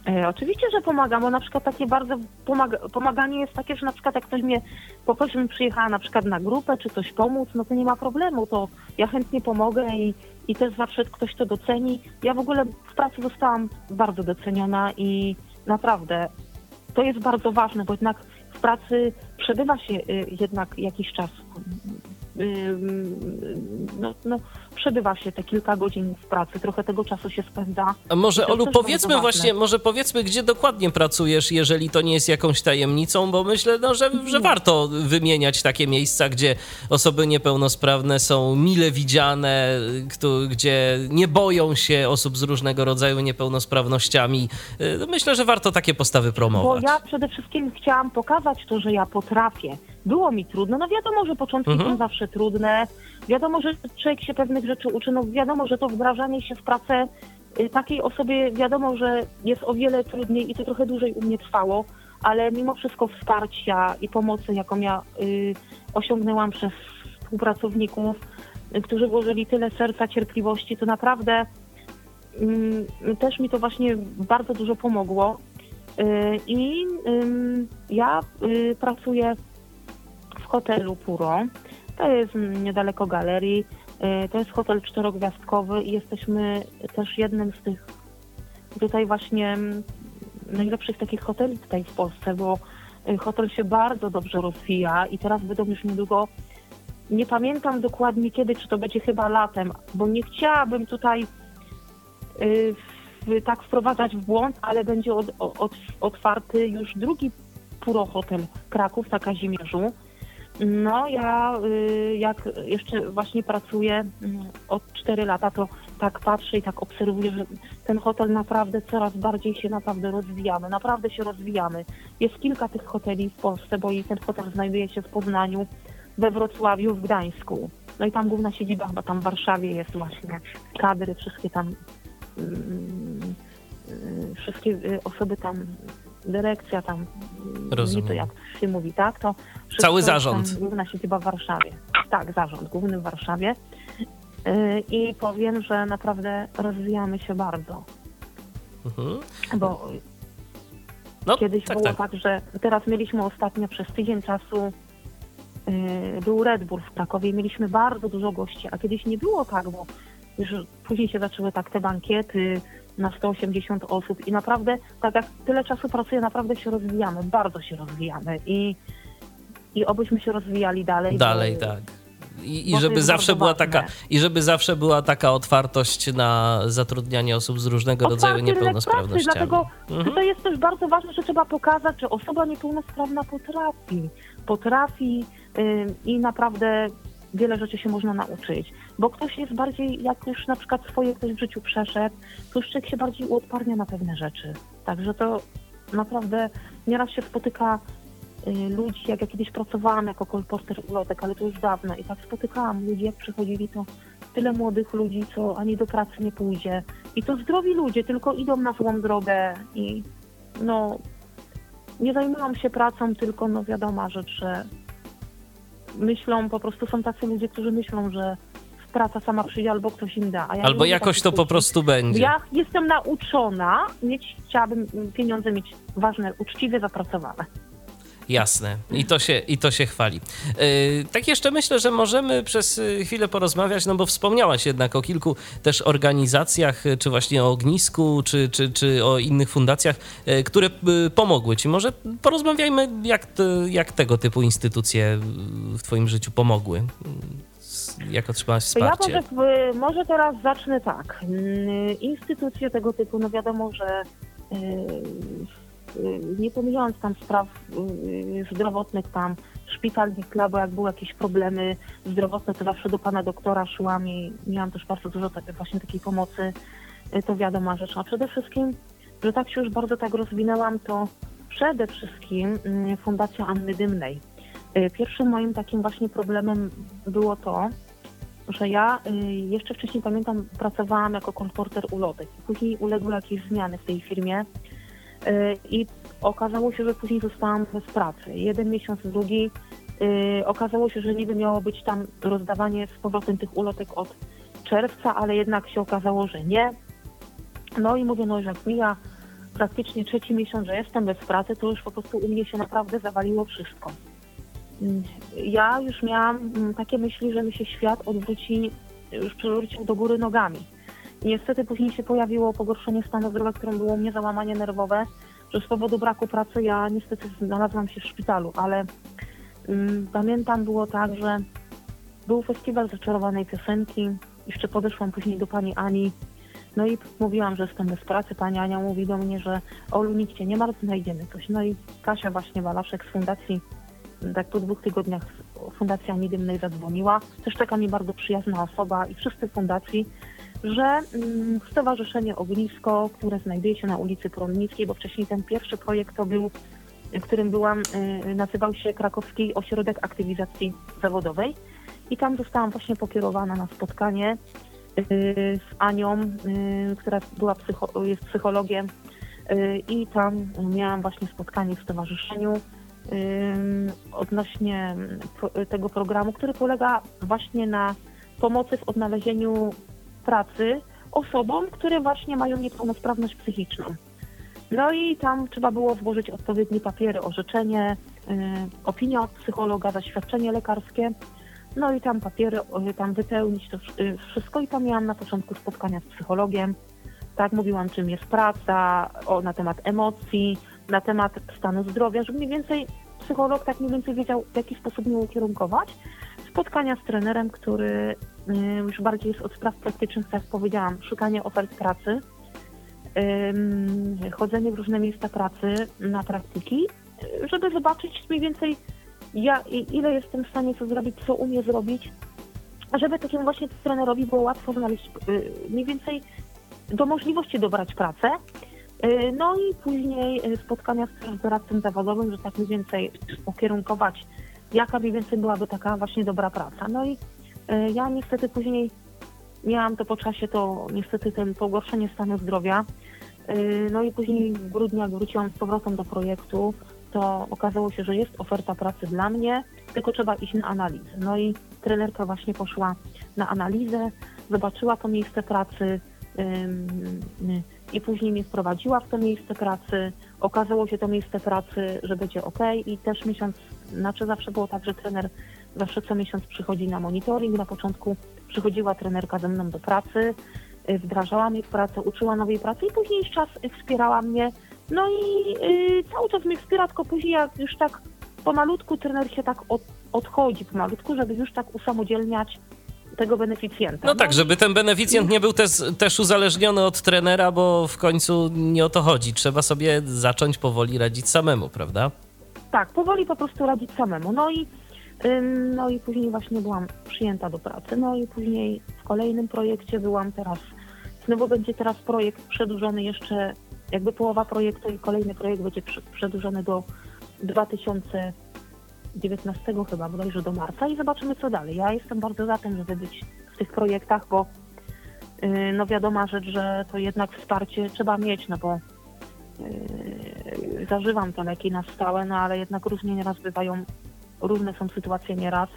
E, oczywiście, że pomagam, bo na przykład takie bardzo pomaga, pomaganie jest takie, że na przykład jak ktoś mnie poprosi, żebym przyjechała na przykład na grupę, czy coś pomóc, no to nie ma problemu, to ja chętnie pomogę i, i też zawsze ktoś to doceni. Ja w ogóle w pracy zostałam bardzo doceniona i naprawdę to jest bardzo ważne, bo jednak w pracy przebywa się y, jednak jakiś czas. Ym, No, no, przebywa się te kilka godzin w pracy, trochę tego czasu się spędza. A może, Olu, powiedzmy właśnie, może powiedzmy, gdzie dokładnie pracujesz, jeżeli to nie jest jakąś tajemnicą, bo myślę, no, że, że warto wymieniać takie miejsca, gdzie osoby niepełnosprawne są mile widziane, gdzie nie boją się osób z różnego rodzaju niepełnosprawnościami. Y, Myślę, że warto takie postawy Bo promować. ja przede wszystkim chciałam pokazać to, że ja potrafię. Było mi trudno, no wiadomo, że początki Mhm. są zawsze trudne. Wiadomo, że człowiek się pewnych rzeczy uczy. Wiadomo, że to wdrażanie się w pracę y, takiej osobie, wiadomo, że jest o wiele trudniej i to trochę dłużej u mnie trwało, ale mimo wszystko wsparcia i pomocy, jaką ja y, osiągnęłam przez współpracowników, y, którzy włożyli tyle serca, cierpliwości, to naprawdę mm, też mi to właśnie bardzo dużo pomogło. Y, I ja y, pracuję w hotelu Puro. To jest mm, niedaleko galerii. Y, To jest hotel czterogwiazdkowy i jesteśmy też jednym z tych tutaj właśnie mm, najlepszych takich hoteli tutaj w Polsce, bo y, hotel się bardzo dobrze rozwija i teraz będą już niedługo nie pamiętam dokładnie kiedy, czy to będzie chyba latem, bo nie chciałabym tutaj y, w, tak wprowadzać w błąd, ale będzie od, od, otwarty już drugi Puro Hotel Kraków na Kazimierzu. No ja y, jak jeszcze właśnie pracuję mm, od 4 lata, to tak patrzę i tak obserwuję, że ten hotel naprawdę coraz bardziej się naprawdę rozwijamy, naprawdę się rozwijamy. Jest kilka tych hoteli w Polsce, bo i ten hotel znajduje się w Poznaniu, we Wrocławiu, w Gdańsku. No i tam główna siedziba chyba tam w Warszawie jest właśnie, kadry, wszystkie tam mm, y, wszystkie y, osoby tam, dyrekcja tam, y, Rozumiem. to jak się mówi, tak? To Cały zarząd. Główna siedziba w Warszawie. Tak, zarząd główny w Warszawie. Y, I powiem, że naprawdę rozwijamy się bardzo, Mhm. bo No, Kiedyś tak, było tak. tak. że teraz mieliśmy ostatnio przez tydzień czasu yy, był Red Bull w Krakowie i mieliśmy bardzo dużo gości, a kiedyś nie było tak, bo już później się zaczęły tak te bankiety na 180 osób i naprawdę, tak jak tyle czasu pracuję, naprawdę się rozwijamy, bardzo się rozwijamy i, i obyśmy się rozwijali dalej. Dalej, bo- tak. I, i żeby zawsze była ważne. taka i żeby zawsze była taka otwartość na zatrudnianie osób z różnego rodzaju Otwarty pracy, niepełnosprawnościami. Dlatego Mhm. to jest też bardzo ważne, że trzeba pokazać, że osoba niepełnosprawna potrafi. Potrafi ym, i naprawdę wiele rzeczy się można nauczyć. Bo ktoś jest bardziej, jak już na przykład swoje ktoś w życiu przeszedł, to już człowiek się bardziej uodparnia na pewne rzeczy. Także to naprawdę nieraz się spotyka y, ludzi, jak ja kiedyś pracowałam jako kolporter ulotek, ale to już dawno i tak spotykałam ludzi, jak przychodzili, to tyle młodych ludzi, co ani do pracy nie pójdzie. I to zdrowi ludzie, tylko idą na złą drogę i no nie zajmują się pracą, tylko no wiadoma rzecz, że myślą, po prostu są tacy ludzie, którzy myślą, że praca sama przyjdzie albo ktoś im da. Ja Albo jakoś to po prostu będzie. Ja jestem nauczona, mieć, chciałabym pieniądze mieć ważne, uczciwie zapracowane. Jasne. I to się, i to się chwali. Yy, tak jeszcze myślę, że możemy przez y, chwilę porozmawiać, no bo wspomniałaś jednak o kilku też organizacjach, y, czy właśnie o Ognisku, czy, czy, czy o innych fundacjach, y, które pomogły ci. Może porozmawiajmy, jak, jak tego typu instytucje w twoim życiu pomogły. Jak otrzymałaś To ja wsparcie? może, może teraz zacznę tak. Mm, Instytucje tego typu, no wiadomo, że nie pomijając tam spraw y, zdrowotnych, tam szpital nie bo jak były jakieś problemy zdrowotne, to zawsze do pana doktora szłam i miałam też bardzo dużo tak, właśnie takiej pomocy, y, to wiadoma rzecz. A przede wszystkim, że tak się już bardzo tak rozwinęłam, to przede wszystkim Fundacja Anny Dymnej. Pierwszym moim takim właśnie problemem było to, że ja jeszcze wcześniej pamiętam, pracowałam jako konporter ulotek. Później uległy jakieś zmiany w tej firmie i okazało się, że później zostałam bez pracy. Jeden miesiąc, drugi. Yy, okazało się, że niby miało być tam rozdawanie z powrotem tych ulotek od czerwca, ale jednak się okazało, że nie. No i mówię, no jak mija praktycznie trzeci miesiąc, że jestem bez pracy, to już po prostu u mnie się naprawdę zawaliło wszystko. Ja już miałam mm, takie myśli, że mi się świat odwróci, już przewrócił do góry nogami. Niestety później się pojawiło pogorszenie stanu zdrowia, którym było mnie załamanie nerwowe, że z powodu braku pracy ja niestety znalazłam się w szpitalu, ale um, pamiętam było tak, że był festiwal zaczarowanej piosenki, jeszcze podeszłam później do pani Ani, no i mówiłam, że jestem bez pracy. Pani Ania mówi do mnie, że Olu, nikt cię nie martw, znajdziemy coś. No i Kasia właśnie Walaszek z fundacji, tak po dwóch tygodniach Fundacja Ani Dymnej zadzwoniła. Też taka mi bardzo przyjazna osoba i wszyscy fundacji że mm, Stowarzyszenie Ognisko, które znajduje się na ulicy Promnickiej, bo wcześniej ten pierwszy projekt to był, którym byłam, y, nazywał się Krakowski Ośrodek Aktywizacji Zawodowej. I tam zostałam właśnie pokierowana na spotkanie y, z Anią, y, która była psycho, jest psychologiem. I tam miałam właśnie spotkanie w stowarzyszeniu odnośnie tego programu, który polega właśnie na pomocy w odnalezieniu pracy osobom, które właśnie mają niepełnosprawność psychiczną. No i tam trzeba było złożyć odpowiednie papiery, orzeczenie, y, opinia od psychologa, zaświadczenie lekarskie. No i tam papiery, y, tam wypełnić to y, wszystko i tam miałam na początku spotkania z psychologiem. Tak, mówiłam czym jest praca, o, na temat emocji, na temat stanu zdrowia, żeby mniej więcej psycholog tak mniej więcej wiedział, w jaki sposób mnie ukierunkować. Spotkania z trenerem, który już bardziej jest od spraw praktycznych, tak jak powiedziałam, szukanie ofert pracy, chodzenie w różne miejsca pracy na praktyki, żeby zobaczyć mniej więcej ja, ile jestem w stanie co zrobić, co umie zrobić, żeby takiemu właśnie trenerowi było łatwo znaleźć y, mniej więcej do możliwości dobrać pracę. Y, no i później y, spotkania z doradcą zawodowym, że tak mniej więcej ukierunkować, jaka mniej więcej byłaby taka właśnie dobra praca. No i ja niestety później miałam to po czasie, to niestety ten pogorszenie stanu zdrowia. E, no i później w grudniu, jak wróciłam z powrotem do projektu, to okazało się, że jest oferta pracy dla mnie, tylko trzeba iść na analizę. No i trenerka właśnie poszła na analizę, zobaczyła to miejsce pracy i później mnie wprowadziła w to miejsce pracy. Okazało się to miejsce pracy, że będzie ok i też miesiąc, znaczy zawsze było tak, że trener Zawsze co miesiąc przychodzi na monitoring. Na początku przychodziła trenerka ze mną do pracy, y, wdrażała mnie w pracę, uczyła nowej pracy i później czas wspierała mnie. No i yy, cały czas mnie wspiera, tylko później jak już tak pomalutku trener się tak od, odchodzi pomalutku, żeby już tak usamodzielniać tego beneficjenta. No, no tak, żeby ten beneficjent nie był też, też uzależniony od trenera, bo w końcu nie o to chodzi. Trzeba sobie zacząć powoli radzić samemu, prawda? Tak, powoli po prostu radzić samemu. No i no i później właśnie byłam przyjęta do pracy. No i później w kolejnym projekcie byłam teraz. Znowu będzie teraz projekt przedłużony jeszcze, jakby połowa projektu i kolejny projekt będzie przedłużony do 2019 chyba, bodajże do marca i zobaczymy co dalej. Ja jestem bardzo za tym, żeby być w tych projektach, bo y, no wiadoma rzecz, że to jednak wsparcie trzeba mieć, no bo yy, zażywam to leki na stałe, no ale jednak różnie nieraz bywają różne są sytuacje nieraz.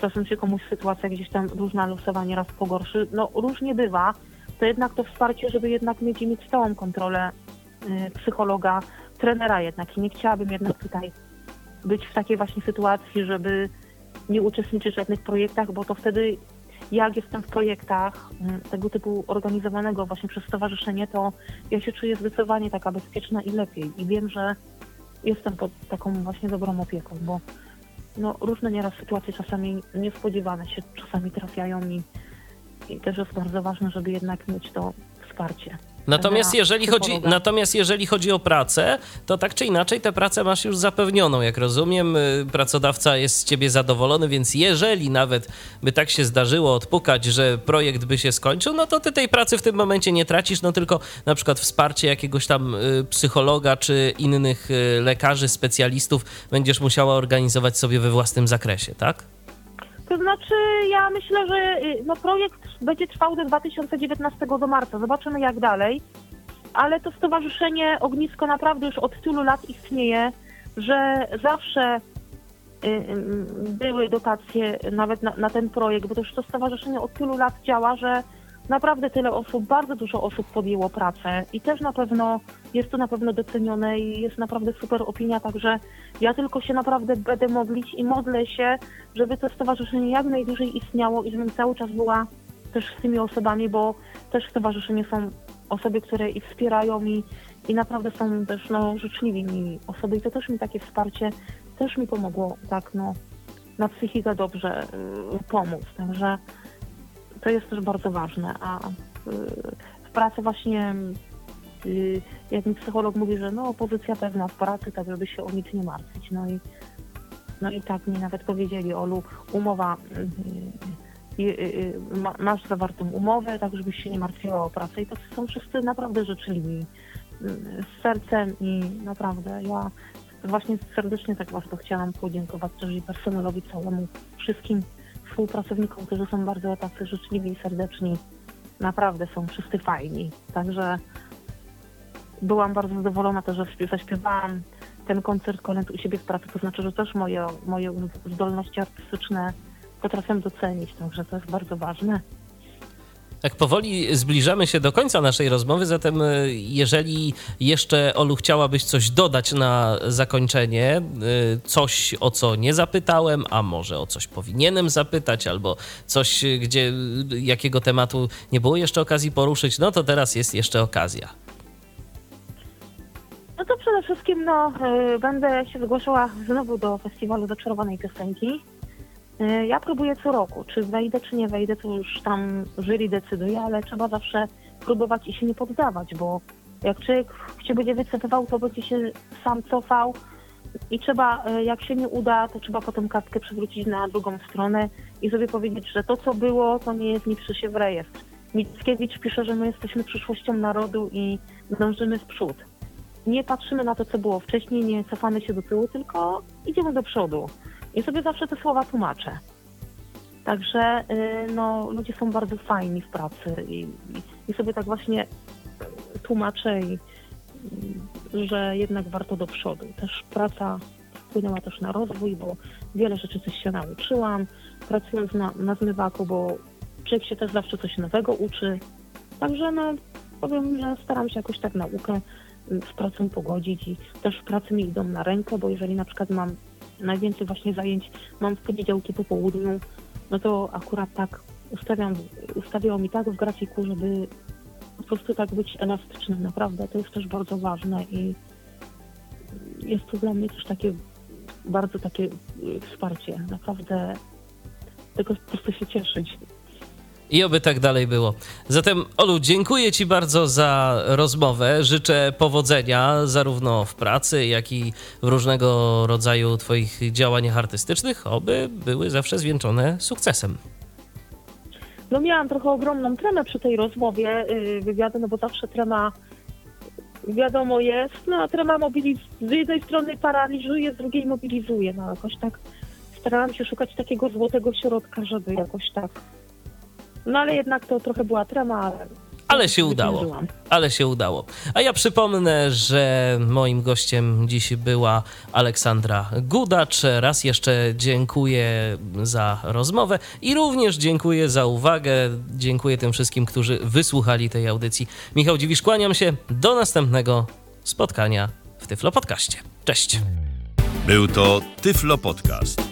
Czasem się komuś sytuacja gdzieś tam różna losowa nieraz pogorszy. No różnie bywa. To jednak to wsparcie, żeby jednak mieć mieć stałą kontrolę y, psychologa, trenera jednak. I nie chciałabym jednak tutaj być w takiej właśnie sytuacji, żeby nie uczestniczyć w żadnych projektach, bo to wtedy jak jestem w projektach y, tego typu organizowanego właśnie przez stowarzyszenie, to ja się czuję zdecydowanie taka bezpieczna i lepiej. I wiem, że jestem pod taką właśnie dobrą opieką, bo no, różne nieraz sytuacje czasami niespodziewane się czasami trafiają i, i też jest bardzo ważne, żeby jednak mieć to wsparcie. Natomiast na jeżeli, chodzi, natomiast jeżeli chodzi o pracę, to tak czy inaczej tę pracę masz już zapewnioną, jak rozumiem. Y, Pracodawca jest z ciebie zadowolony, więc jeżeli nawet by tak się zdarzyło odpukać, że projekt by się skończył, no to ty tej pracy w tym momencie nie tracisz, no tylko na przykład wsparcie jakiegoś tam y, psychologa czy innych y, lekarzy, specjalistów będziesz musiała organizować sobie we własnym zakresie, tak? To znaczy, ja myślę, że y, no, projekt będzie trwał do 2019 do marca. Zobaczymy jak dalej. Ale to stowarzyszenie Ognisko naprawdę już od tylu lat istnieje, że zawsze y, y, były dotacje nawet na, na ten projekt, bo też to stowarzyszenie od tylu lat działa, że naprawdę tyle osób, bardzo dużo osób podjęło pracę i też na pewno jest to na pewno docenione i jest naprawdę super opinia, także ja tylko się naprawdę będę modlić i modlę się, żeby to stowarzyszenie jak najdłużej istniało i żebym cały czas była też z tymi osobami, bo też w stowarzyszeniu są osoby, które i wspierają i, i naprawdę są też no, życzliwi mi osoby i to też mi takie wsparcie też mi pomogło tak no na psychikę dobrze y, pomóc, także to jest też bardzo ważne, a y, w pracy właśnie y, jak mi psycholog mówi, że no pozycja pewna w pracy, tak żeby się o nic nie martwić, no i no i tak mi nawet powiedzieli, Olu, umowa, y, ma, masz zawartą umowę, tak żebyś się nie martwiła o pracę. I to są wszyscy naprawdę życzliwi z sercem i naprawdę ja właśnie serdecznie tak bardzo chciałam podziękować też i personelowi całemu, wszystkim współpracownikom, którzy są bardzo tacy życzliwi i serdeczni. Naprawdę są wszyscy fajni. Także byłam bardzo zadowolona też, że śpiew- zaśpiewałam ten koncert kolęd u siebie w pracy. To znaczy, że też moje, moje zdolności artystyczne potrafię docenić. Także to jest bardzo ważne. Tak powoli zbliżamy się do końca naszej rozmowy, zatem y, jeżeli jeszcze Olu chciałabyś coś dodać na zakończenie, y, coś o co nie zapytałem, a może o coś powinienem zapytać, albo coś, gdzie jakiego tematu nie było jeszcze okazji poruszyć, no to teraz jest jeszcze okazja. No to przede wszystkim no, y, będę się zgłaszała znowu do festiwalu Zaczarowanej Piosenki. Y, Ja próbuję co roku, czy wejdę, czy nie wejdę, to już tam jury decyduje, ale trzeba zawsze próbować i się nie poddawać, bo jak człowiek się będzie wycofywał, to będzie się sam cofał i trzeba, y, jak się nie uda, to trzeba potem kartkę przewrócić na drugą stronę i sobie powiedzieć, że to, co było, to nie jest, nie pisze się w rejestr. Mickiewicz pisze, że my jesteśmy przyszłością narodu i dążymy w przód nie patrzymy na to, co było wcześniej, nie cofamy się do tyłu, tylko idziemy do przodu. I sobie zawsze te słowa tłumaczę. Także y, no, ludzie są bardzo fajni w pracy i, i, sobie tak właśnie y, tłumaczę, i, y, że jednak warto do przodu. Też praca wpłynęła też na rozwój, bo wiele rzeczy coś się nauczyłam, pracując na, na zmywaku, bo człowiek się też zawsze coś nowego uczy. Także no, powiem, że staram się jakoś tak naukę z pracą pogodzić i też pracy mi idą na rękę, bo jeżeli na przykład mam najwięcej właśnie zajęć mam w poniedziałki po południu, no to akurat tak ustawiam, ustawiało mi tak w grafiku, żeby po prostu tak być elastycznym, naprawdę. To jest też bardzo ważne i jest to dla mnie też takie bardzo takie wsparcie. Naprawdę tego po prostu się cieszyć. I oby tak dalej było. Zatem, Olu, dziękuję Ci bardzo za rozmowę. Życzę powodzenia zarówno w pracy, jak i w różnego rodzaju Twoich działaniach artystycznych, oby były zawsze zwieńczone sukcesem. No miałam trochę ogromną tremę przy tej rozmowie yy, wywiadu, no bo zawsze trema wiadomo jest, no a trema mobilizuje, z jednej strony paraliżuje, z drugiej mobilizuje, no jakoś tak starałam się szukać takiego złotego środka, żeby jakoś tak, no ale jednak to trochę była trema, ale... Ale się udało. Ale się udało. A ja przypomnę, że moim gościem dziś była Aleksandra Gudacz. Raz jeszcze dziękuję za rozmowę i również dziękuję za uwagę. Dziękuję tym wszystkim, którzy wysłuchali tej audycji. Michał Dziwisz, kłaniam się. Do następnego spotkania w Tyflo Podcaście. Cześć. Był to Tyflo Podcast.